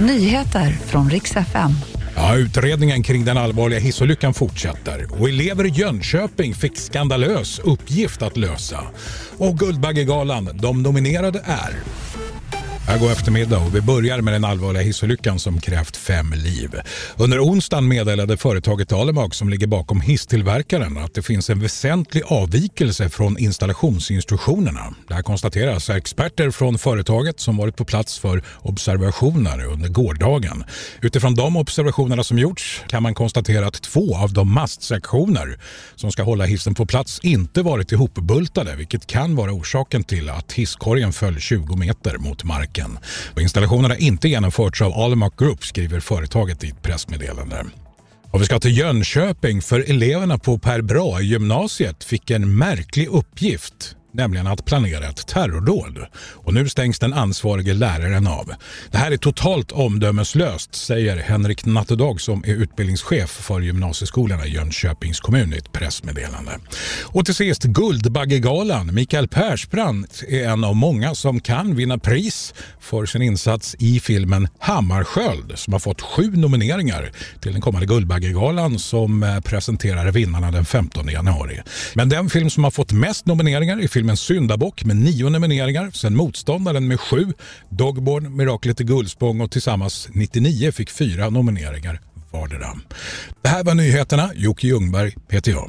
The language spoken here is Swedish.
Nyheter från riks FM. Ja, utredningen kring den allvarliga hissolyckan fortsätter och elever i Jönköping fick skandalös uppgift att lösa. Och Guldbaggegalan, de nominerade är här går eftermiddag och vi börjar med den allvarliga hissolyckan som krävt fem liv. Under onsdagen meddelade företaget Alimak som ligger bakom hisstillverkaren att det finns en väsentlig avvikelse från installationsinstruktionerna. Det här konstateras av experter från företaget som varit på plats för observationer under gårdagen. Utifrån de observationerna som gjorts kan man konstatera att två av de mastsektioner som ska hålla hissen på plats inte varit ihopbultade vilket kan vara orsaken till att hisskorgen föll 20 meter mot marken marken. installationen har inte genomförts av Alimak Group skriver företaget i ett pressmeddelande. Och vi ska till Jönköping för eleverna på Per Bra gymnasiet fick en märklig uppgift nämligen att planera ett terrordåd. Och nu stängs den ansvarige läraren av. Det här är totalt omdömeslöst, säger Henrik Nattedag som är utbildningschef för gymnasieskolorna i Jönköpings kommun i ett pressmeddelande. Och till sist Guldbaggegalan. Mikael Persbrandt är en av många som kan vinna pris för sin insats i filmen Hammarskjöld som har fått sju nomineringar till den kommande Guldbaggegalan som eh, presenterar vinnarna den 15 januari. Men den film som har fått mest nomineringar är filmen Syndabock med nio nomineringar, sen Motståndaren med sju, Dogborn, Miraklet i Guldspång och tillsammans 99 fick fyra nomineringar vardera. Det här var nyheterna. Jocke Ljungberg heter jag.